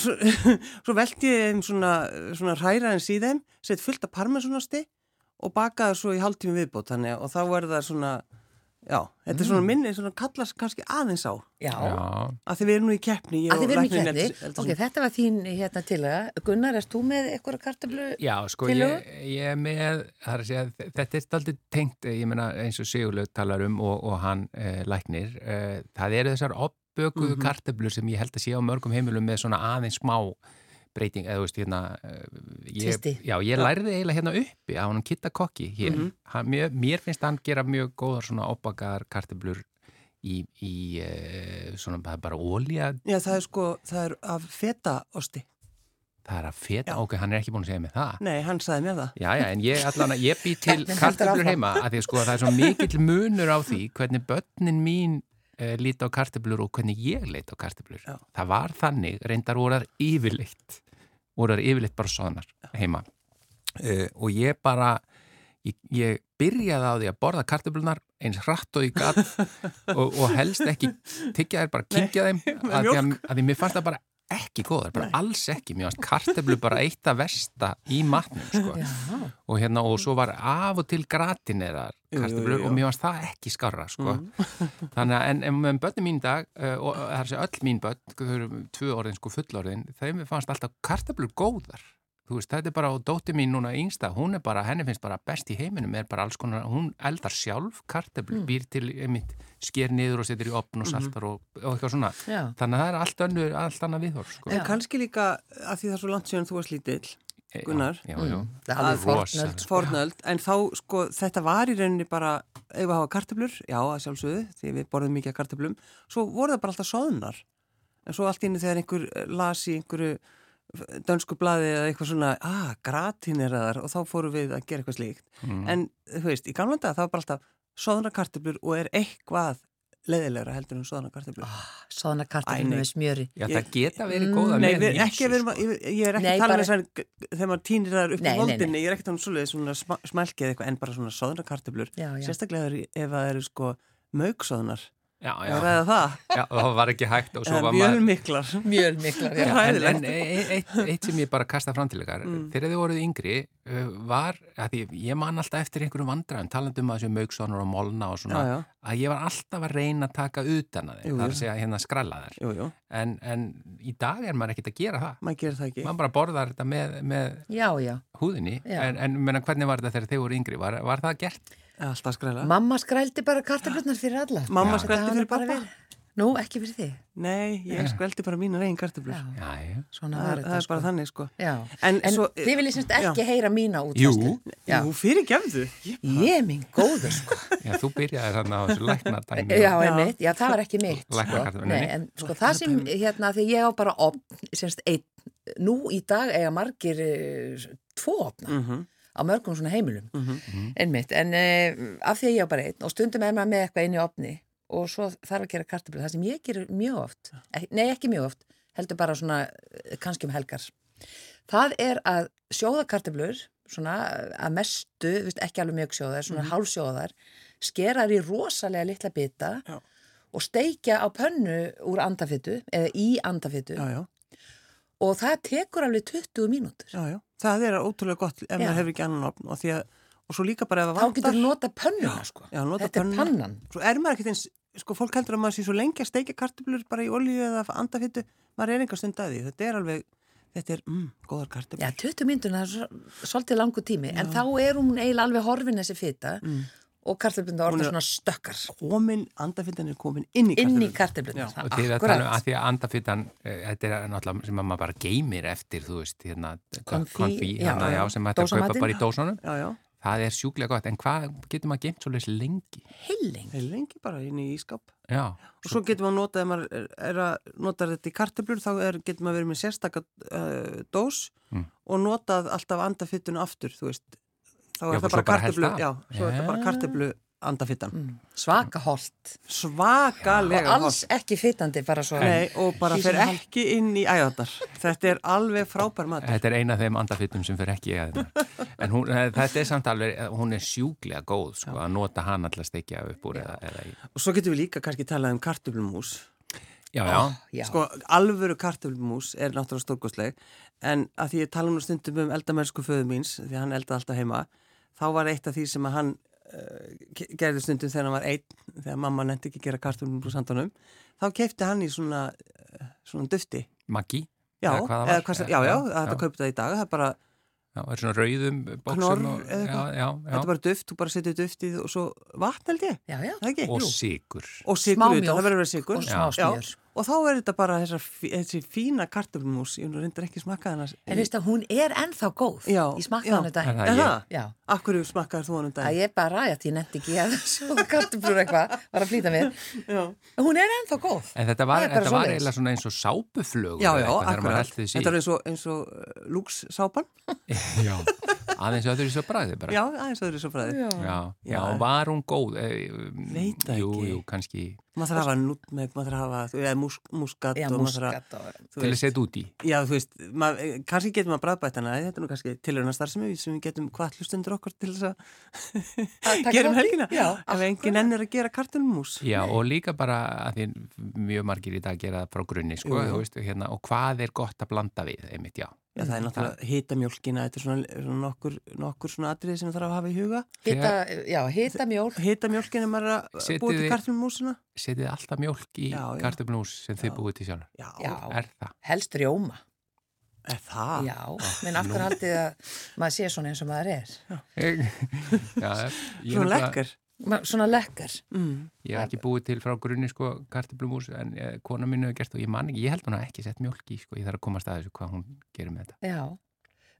Svo, svo velti ég þeim svona, svona hræra en síðan sett fullt af parmesunasti og baka það svo í hálftími viðbót þannig. Og þá verða það svona já, þetta er svona minni, svona kallast kannski aðeins á Já. Að því við erum nú í keppni Að og þið verðum í læknirinn keppni. Ok, þetta var þín hérna til að Gunnar, erst þú með eitthvað kartablu? Já, sko, ég, ég er með, það er að segja, þetta er aldrei tengt, ég meina eins og Sigurlaug talar um og, og hann eh, læknir, eh, það eru þessar opbökuðu mm kartöflur sem ég held að sé á mörgum heimilum með svona aðeins smá breyting, eða þú veist, hérna, eh, ég, já, ég lærði eiginlega hérna uppi á hann Kitta Kokki hér, hann, mér, mér finnst hann gera mjög góðar svona opbakaðar kartöflur í, í eh, svona bara ólja, Já, það er sko, það er af fetaosti. Það er að feta, Já. ok, hann er ekki búin að segja mig það. Nei, hann sagði mér það. Já, já, en ég allan ég bý til áfram. heima að því að sko það er svo mikill munur á því hvernig börnin mín uh, líti á kartöflur og hvernig ég leiti á kartöflur. Já. Það var þannig, reyndar voruðar yfirleitt, voruðar yfirleitt bara soðnar heima uh, og ég bara, ég, ég byrjaði á því að borða kartöflunar eins hratt og ég gatt og, og helst ekki tyggja þær, bara kynkja þeim að því að, að því mér fannst það bara ekki góðar, bara alls ekki, mér fannst kartöflu bara eitt að versta í matnum sko. Og hérna og svo var af og til gratinerar Jú, jú, jú, jú. og mér varst það ekki skarra sko. þannig að en, en með börnum mín dag uh, og það er að segja öll mín börn þau eru tvö orðin sko fullorðin þeim fannst alltaf kartöflur góðar þú veist, þetta er bara, og dóttir mín núna yngsta hún er bara, henni finnst bara best í heiminum er bara alls konar, hún eldar sjálf kartöflur, býr til einmitt sker niður og setur í opn og saltar og, og eitthvað svona, Já. þannig að það er allt önnur allt annað viðhorf sko. En kannski líka að því það er svo langt síðan þú varst lítill Eh, Gunnar. já, já, já. Það er alveg Rosa. fornöld. fornöld, en þá sko þetta var í rauninni bara ef við hafa kartöflur, já að sjálfsögðu því við borðum mikið af kartöflum, svo voru það bara alltaf soðnar, en svo allt inni þegar einhver las í einhverju dönsku blaði eða eitthvað svona ah, gratineraðar og þá fóru við að gera eitthvað slíkt, Mm. en þú veist, í gamla dag það var bara alltaf soðnar kartöflur og er eitthvað leiðilegra heldur en soðana kartöflur. Svona Æ, kartaflinu nei. með smjöri. Já, Ég- það geta verið Mm, góða Nei, með við, ýmsu, ekki að vera, sko. ég, ég er ekki Nei, að tala um þess að þegar maður týnir þar upp Nei, í nei, nei. voldinni, ég er ekki að tala um svona smælkið eitthvað en bara svona já. Sérstaklega ef það eru sko mögsoðnar. Já, já, ræða það. já, og það var ekki hægt og svo Eða var mjöl maður miklar. Mjöl miklar, Já, já. en, en e- eitt, eitt sem ég bara kasta fram til ykkar Mm. þegar þið voruð yngri uh, var, að því ég man alltaf eftir einhverjum vandræðum talandi um að þessu mögsonar og molna og svona Já, já, að ég var alltaf að reyna að taka utan að það er jú. að segja hérna skralla þær jú, jú, en, en í dag er maður ekkert að gera það maður gerir það ekki. maður bara borðar þetta með, með Já, já. húðinni Já. en, en menna, hvernig var þetta þegar þið voru yngri var, var það gert? Alltaf skræla. Mamma skrældi bara kartaflutnar fyrir alla. Mamma Já. skrældi fyrir pappa? Nú, ekki fyrir þig. Nei, ég skrældi bara mínar eigin kartöflur. Já, Já, já, svona Það, var það þetta er bara þannig sko. Já, En en svo- þið viljið semst Já. ekki heyra mína Jú. útfæslu. Já, Jú, fyrir gefðu. ég er minn góður sko. já, þú byrjaði þannig á þessu læknardæmi Já, og- einmitt, já, það var ekki mitt sko. Læknakartöflunni. Nei, en sko það sem, hérna, því ég á bara opn, semst einn, nú í dag eiga margir uh, tvo opna -hmm. Á mörgum svona heimilum, Mhm. einmitt, en uh, af því að ég á bara einn og stundum er maður með eitthvað inn í opni og svo þarf að gera kartöflu, það sem ég gerir mjög oft, nei ekki mjög oft, heldur bara svona eh, kannski um helgar, það er að sjóða kartöflur, svona að mestu, veist, ekki alveg mjög sjóðar, svona mm hálfsjóðar, skera þær í rosalega litla bita Já. og steikja á pönnu úr andafittu eða í andafittu Já, já, og það tekur alveg 20 mínútur. já, já. Það er ótrúlega gott ef Já. maður hefur ekki annan opn og því að, og svo líka bara ef það Þá getur vantar. þú nota pönnuna sko. Já, nota Þetta er pönnuna. pannan. Svo er maður ekkert eins, sko, fólk heldur að maður sé svo lengi að steikja kartöflur bara í olíu eða andafittu, maður er enga stund að því. Þetta er alveg, þetta er, mm, góðar Já, kartöflur. 20 mínútur, það er svo, svolítið langu tími, en þá er hún eiginlega alveg horfin þessi fita Mm. Og kartöflunda Hún orða er- svona stökkar Komin, andafittan er komin inn í inn kartöflur. í kartöflunda. Já. og þið að tala að því að andafittan eh, þetta er náttúrulega sem að maður bara geymir eftir þú veist, hérna Konfí, konfí, já, hérna, já, já. sem þetta kaupa bara í dósunum Já, já, það er sjúklega gott, en hvað getur maður geimt svolítið lengi? Heiling. heil lengi bara inn í ískap. Já, Og svo getur maður notað, ef maður er, er að nota þetta í kartöflur, þá er, getur maður verið með sérstaka uh, dós Mm. og notað alltaf andafittuna aftur, þú veist. Þá er það bara af. já, svo er þetta bara Já. kartöflu andafittan. Mm. Svaka holt. og Svakalega alls ekki fitandi bara svo. Nei, og bara fer ekki inn í æðarnar. Þetta er alveg frábær matur. þetta er eina af þeim andafittum sem fer ekki í að en hún, eh, þetta er samt alveg hún er sjúklega góð, sko, að nota hann alltaf stekja upp úr eða, eða í Og svo getum við líka kannski talað um kartöflumús. Já, já, Já, Sko, alvöru kartöflumús er náttúrulega stórkostleg, en að því ég tala nú stundum um eldamennsku föðu míns, því hann eldaði alltaf heima, þá var eitt af því sem að hann uh, gerði stundum þegar hann var einn, þegar mamma nefndi ekki að gera kartöflumús handunum, þá keipti hann í svona, uh, svona dufti. Maggi Já, Eða hvað það var? eða hvað, sem- já, já, þetta kaupið það í dag, það er bara, Já, er svona rauðum bóksum Knorr og, eða já, eitthvað? já, þetta er bara duft, þú bara setur duftið og svo vatn held ég, já, já. það ekki? og Jú. sigur og sigur það verður að vera sigur og smá smjör. Og þá er þetta bara þessar, fí- þessi fína kartöflumús ég reyndar ekki smakkað hana En veist að hún er ennþá góð. Já, já. hann Er þetta. Er? Já. Akkur smakkaðar þú hann um Það dag? ég bara að ég nefndi ekki að sjóða kartöflur eitthvað, var að flýta mér. Já, Hún er ennþá góð. En þetta var, þetta var eiginlega svona eins og sápuflögur já, eða já akkurat í. Þetta er eins og, eins og uh, lúksápan Já, aðeins öðru svo bræði bara. Já, aðeins öðru svo fræði Já, já, Já. var hún góð? Eh, Veit það jú, ekki. Jú, kannski Maður þarf að hafa nutmeg, maður þarf að hafa eða músk, múskat Já, og maður þarf að muskat til að setja út í. Já, þú veist, mað, kannski getum maður bræðbætt hana þetta er nú kannski tilhörna starfsemi sem við getum hvað hlustundur okkur til þess að um í? helgina ef enginn ennir að gera kartunumús Já, og líka bara að því mjög margir í dag gera það frá grunni, sko, Jú, jú. þú veist, hérna, og hvað er gott að blanda við, einmitt, já. Já, það er náttúrulega hita mjölkina, þetta er svona, svona nokkur, nokkur svona atriði sem við þarf að hafa í huga. Hita, já, hita mjólk. Hita mjölkina er maður að búa til kartumúsina. Setið alltaf mjólk í Já, já. kartöflús sem þið Já. búið til sjálf. Já, Já, Er það? helst rjóma. er það? Já, menn af hverju haldið að maður sé svona eins og maður er. já, ég, Svona nefnilega- lekkar. Ma- Svona lekkar. Mm. Ég hef ekki búið til frá grunni sko kartöflumús en eh, kona mínu hefur gert og ég man ekki, ég held hún að ekki sett mjólk í sko, ég þarf að komast að þessu hvað hún gerir með þetta. Já.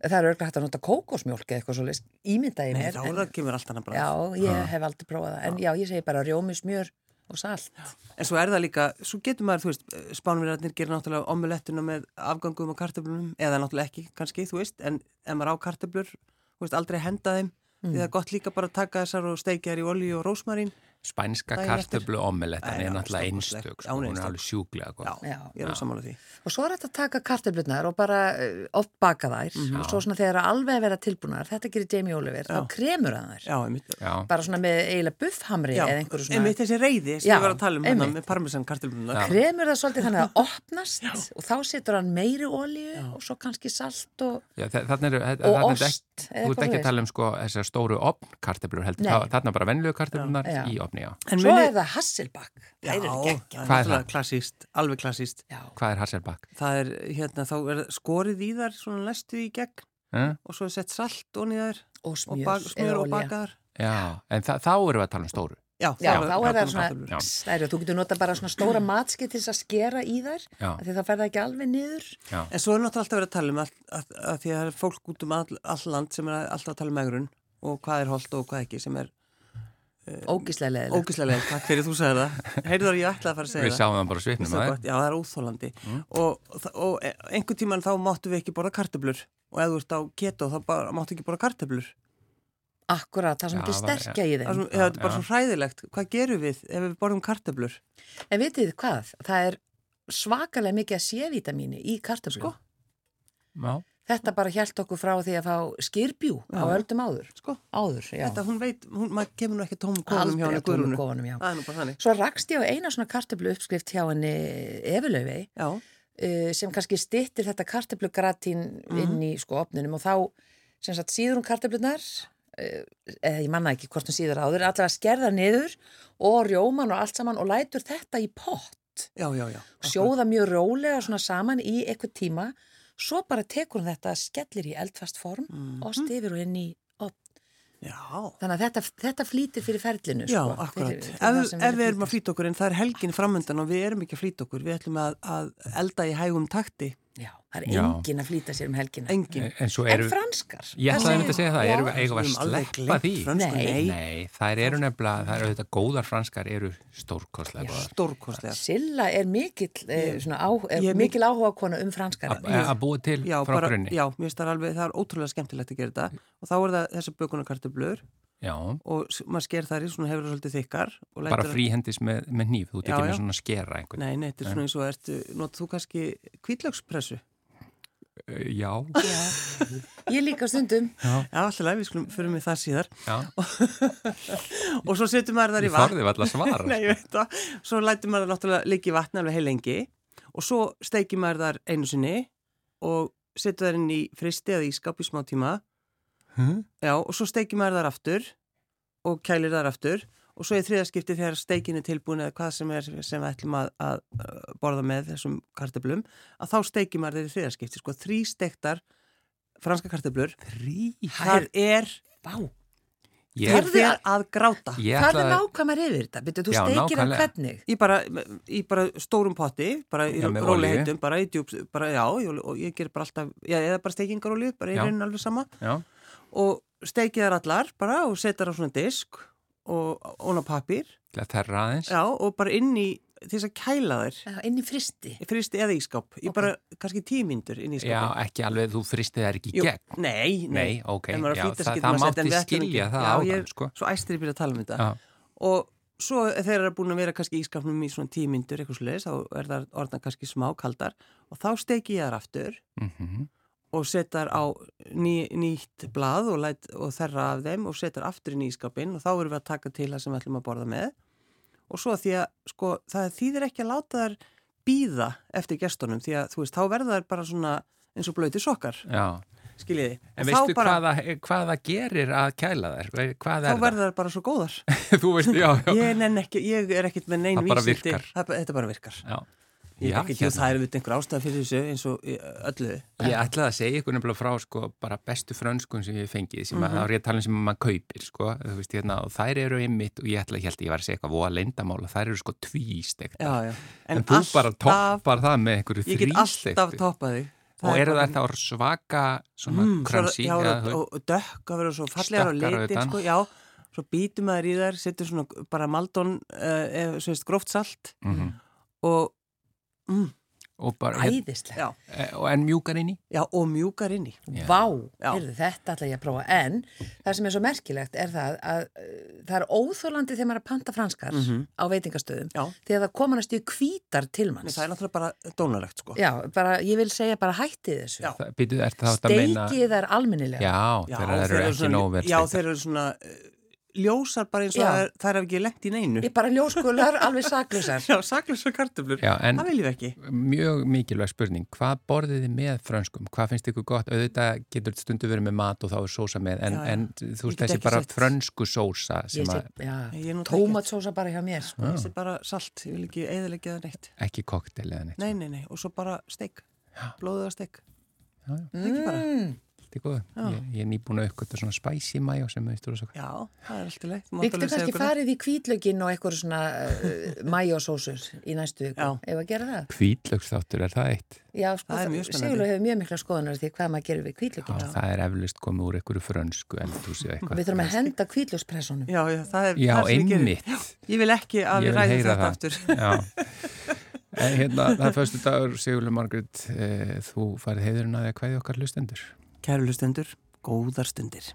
Það er örglega hægt að nota kókosmjólk eða eitthvað svo ímyndaði Nei, mér. þá en- en... kemur allt annað Já, bræð. ég Ah. hef aldrei prófað það. En já, ég segi bara rjómi, smjör og salt. En svo er það líka, svo getur maður, þú veist, spánverðarnir gerir náttúrulega omulettuna með afgangum og kartöflunum, eða náttúrulega ekki kannski, þú veist, en ef maður á kartöflur, þú veist, aldrei henda þeim, því það er gott líka bara að taka þessar og steikja þær í olíu og rósmarín spænska kartöflu omelettan er náttúrulega einstök, sko, hún er alveg sjúklega góð. Já, Já. ég er að samála því. Og svo er þetta að taka kartöflutnar og bara uh, oft baka þær og svo svona þegar alveg að vera tilbúnar, þetta gerir Jamie Oliver, þá kremur hann þær. Já, einmitt. Bara svona með eiginlega buffhamri eða einhverju svona. einmitt þessi reyði sem Já, ég var að tala um hérna einmitt. með parmesan kartilbrunar. Kremur það svolítið þannig að það opnast og þá setur hann meiri olíu og svo kannski salt og, já og er ost. Eða þú ert ekki að tala um sko þessar stóru opnkartöflur heldur. Þá- þarna bara venluðu kartöflunar Já. í opni, já. En Svo muni- er það Hasselback. Já, Það eru það er er það? klassíst, alveg klassíst. Já. Hvað er Hasselback? Það er, hérna, þá er skorið í þar, svona lestu í gegn Eh? og svo er sett salt onni þar Og og smjör, bak, eða smjör og bakaðar. Já, en þa þá erum við að tala um stóru. Já, Já, þá er það svona. Já. stæri, þú getur nota bara svona stóra matskið til þess að skera í þær, því það ekki alveg niður. Já, En svo er náttúrulega alltaf verið að tala um að, að, að því að það er fólk út um all, all land sem er alltaf að tala um megrun og hvað er holdt og hvað ekki sem er Ógíslega leðileg. ógislega leið, takk fyrir þú sagði það. Heyrður ég ætlaði að fara að segja við það. sáum það bara svipnum Það að gott, Já, það er óþólandi og, og, og einhvern tíman þá máttu við ekki borða kartöblur og ef þú ert á keto þá bara, máttu ekki borða kartöblur Akkurat, það er svona Já, ekki sterkja í það þeim. svona, það er bara svo hræðilegt hvað gerum við ef við borðum kartöblur En vitið þið hvað? Það er svakalega mikið að C-vitamíni í kartöflu. Sko. Já, Þetta bara hjælt okkur frá því að fá skirbjú á Já. öldum áður. sko, Áður, já. þetta hún veit hún, maður kemur nú ekki tómum kónum hjá Aldrei henni tóma Guðrúnu kofunum, já. það er nú bara þannig Svo rakst ég á eina svona kartöflu uppskrift hjá henni já, uh, sem kannski stittir þetta kartöflugratín inn í sko opninum og þá sem sagt síður hún kartöflunar uh, eða ég manna ekki hvort hún síður áður allavega skerða niður og rjóman og allt saman og lætur þetta í pott. Já, já, já sjóða mjög rólega svona saman í eitthvað tíma svo bara tekur hún þetta skellir í eldfast form og stifir hún inn í já, þannig að þetta, þetta flýtir fyrir ferlinu Já, sko, akkurat. fyrir, fyrir ef, ef við erum að flýta okkur en það er helgin framöndan og við erum ekki að flýta okkur, við ætlum að, að elda í hægum takti, Já, það er engin að flýta sér um helgina engin. en svo En eru franskar Ég ætlaði einmitt að segja það, erum við eigum að Við sleppa því? frönsku, Nei. nei. Nei, þær eru nefnilega, þær eru auðvitað góðar franskar eru stórkostlega góðar. Stórkostlega. Silla er mikill, eh, svona á, er ég er mikil áhuga kona um franskara. Að að búa til Já, frá bara, grunni. já, mér finnst það alveg, það er ótrúlega skemmtilegt að gera þetta og þá er það þessar bökunarkartöflur Já, og maður sker þær í svona hefur það svolítið þykkar og bara fríhendis með, með nýf, þú Já, já. með svona skera einhvern. Nei, nei, þetta er svona eins og ertu, notu þú kannski kvítlökspressu? Uh, Já, Já, ég líka stundum. Já, alltaf leið, við skulum fyrir mig það síðar já, og svo setur maður þar í ég vatn alltaf. Nei, ég veit það. Svo lætur maður náttúrulega líka í vatni alveg heil lengi og svo steikir maður þar einu sinni og setur þar inn í fristi eða ískap í smá tíma. Hm? Já, og svo steikir maður þar aftur og kælir þar aftur og svo í þriðaskipti þegar steikin er tilbúin eða hvað sem er sem við ætlum að, að uh, borða með þessum kartöblum að þá steikir maður þeir í þriðaskipti. Sko þrý steiktar franska kartöblur. Þrý? Það er, Vá, Ég, ég fer að gráta. ég hvað er nákvæmar yfir þetta? Byrju, þú steikir það hvernig? Í bara, í bara stórum potti, bara í róli heitum, bara í djúps, bara já, ég- og ég ger bara alltaf, já, eða bara steikingarolíu, bara í raunin alveg sama já, og steikið þar allar bara og setar á svona disk og ón á pappír, til að þerra aðeins. já, og bara inn í þess að kæla þær, Já, inn í fristi. fristi eða ískáp, í Ok. bara kannski tímyndur inn í Já, ískáp. ekki alveg, þú fristið þær ekki í Jú, gegn. Nei, nei, Nei, ok, En maður að já, það, það setja, mátti skilja það Já, áðan, ég- sko. Svo æstir ég byrja að tala um þetta. Já, Og svo þegar það er búin að vera kannski í ískapnum í svona tímyndur eitthvað sluðis, þá er það orðan kannski smá kaldar og þá steiki ég þar aftur mhm, og setar á ný, nýtt blað og, læt, og þerra af þeim og setar aftur í ískapin og þá erum við að taka til það sem við ætlum að borða með og svo því að sko það þýðir ekki að láta þær býða eftir gestunum því að þú veist þá verða þær bara svona eins og blöyti sokkar já. skiljiði En veistu bara hvaða, hvaða gerir að kæla þær? Hvað þá er verða þær bara svo góðar? Þú veist, já, já. ég, ekki, ég er ekkit með nein Það bara vísindi. virkar. Það, þetta bara virkar já. Ég, Já, ekki, hérna. það er við einhver ástæð fyrir þessu eins og öllu Ég ætlaði að segja ykkur nefnilega frá sko, bara bestu frönskun sem ég fengið sem Mhm. að, þá er ég að tala um sem maður kaupir sko, veist, hérna, og þær eru einmitt og ég ætla, ég held að ég var að segja eitthvað voða leindamála þær eru sko tvístekta já, já. en, þú bara toppar það með einhverju ég get alltaf þrístektu toppað þig og eru þær þá svaka svona Mm, krönsi svo- já, og, og dökk að vera svo fallegar litin utan. sko, já, svo býtum maður í þær setur svona bara maldón uh, eða svo veist gróft salt Mhm. og mm, og bara, æðislega. Já, eh, og en mjúkar inn í já, og mjúkar inn í. Vá, heyrðu, þetta ætla ég að prófa. En það sem er svo merkilegt er það að uh, það er óþólandi þegar maður er að panta franskar á veitingastöðum Já. þegar það komanast í hvítar Nei, tilmanns það er náttúrulega bara dónalegt, sko. Já, bara, ég vil segja bara hætti þessu. Steikið er almennilega. Já, þeir eru ekki vel Já, þeir eru svona uh, ljósar bara eins og það er- þær hef ekki lengt í neinu. Ég bara ljóskular, alveg saklusar Já, saklusar en Það viljum við ekki. mjög mikilvæg spurning, hvað borðið þið með frönskum? Hvað finnst ykkur gott? Auðvitað getur stundu verið með mat og þá er sósa með en, Já, já. en þú veist þessi bara sett- frönsku sósa tómatsósa bara hjá mér sko. Er bara salt, ég vil ekki eðilegja það neitt. ekki koktel eða neitt. Nei, nei, nei, og svo bara steik. Blóðuða steik. Já, já. Ekki bara. Mm. Þetta er góð. Já. Ég, ég er nýbúin að aukvölda svona spicy mayo sem veist þú svo. Já, það er alltaf leið. Við getum kannski farið í kvítlögin og eitthvað svona uh, majósósur í næstu viku, Já. ef að gera það Kvítlöksþáttur, er það eitt? Já, sko, Það er mjög spennandi. Sigurlega hefur mjög mikla skoðunar því hvað maður gerir við Já, kvítlögin það er eflust komið úr einhverju frönsku eldhúsi eða eitthvað. Við þurfum að henda kvítlögspressunum Já, já, það er Já, það sem ég geri. einmitt. Ég vil ekki að Ég við vil ræðum heyra þetta það. aftur. Já. En hérna, það er fyrstu dagur, Sigurlega Margrét, e, þú farið heiðurinn að því að hvaði okkar hlustendur. Kæru hlustendur, góðar stundir.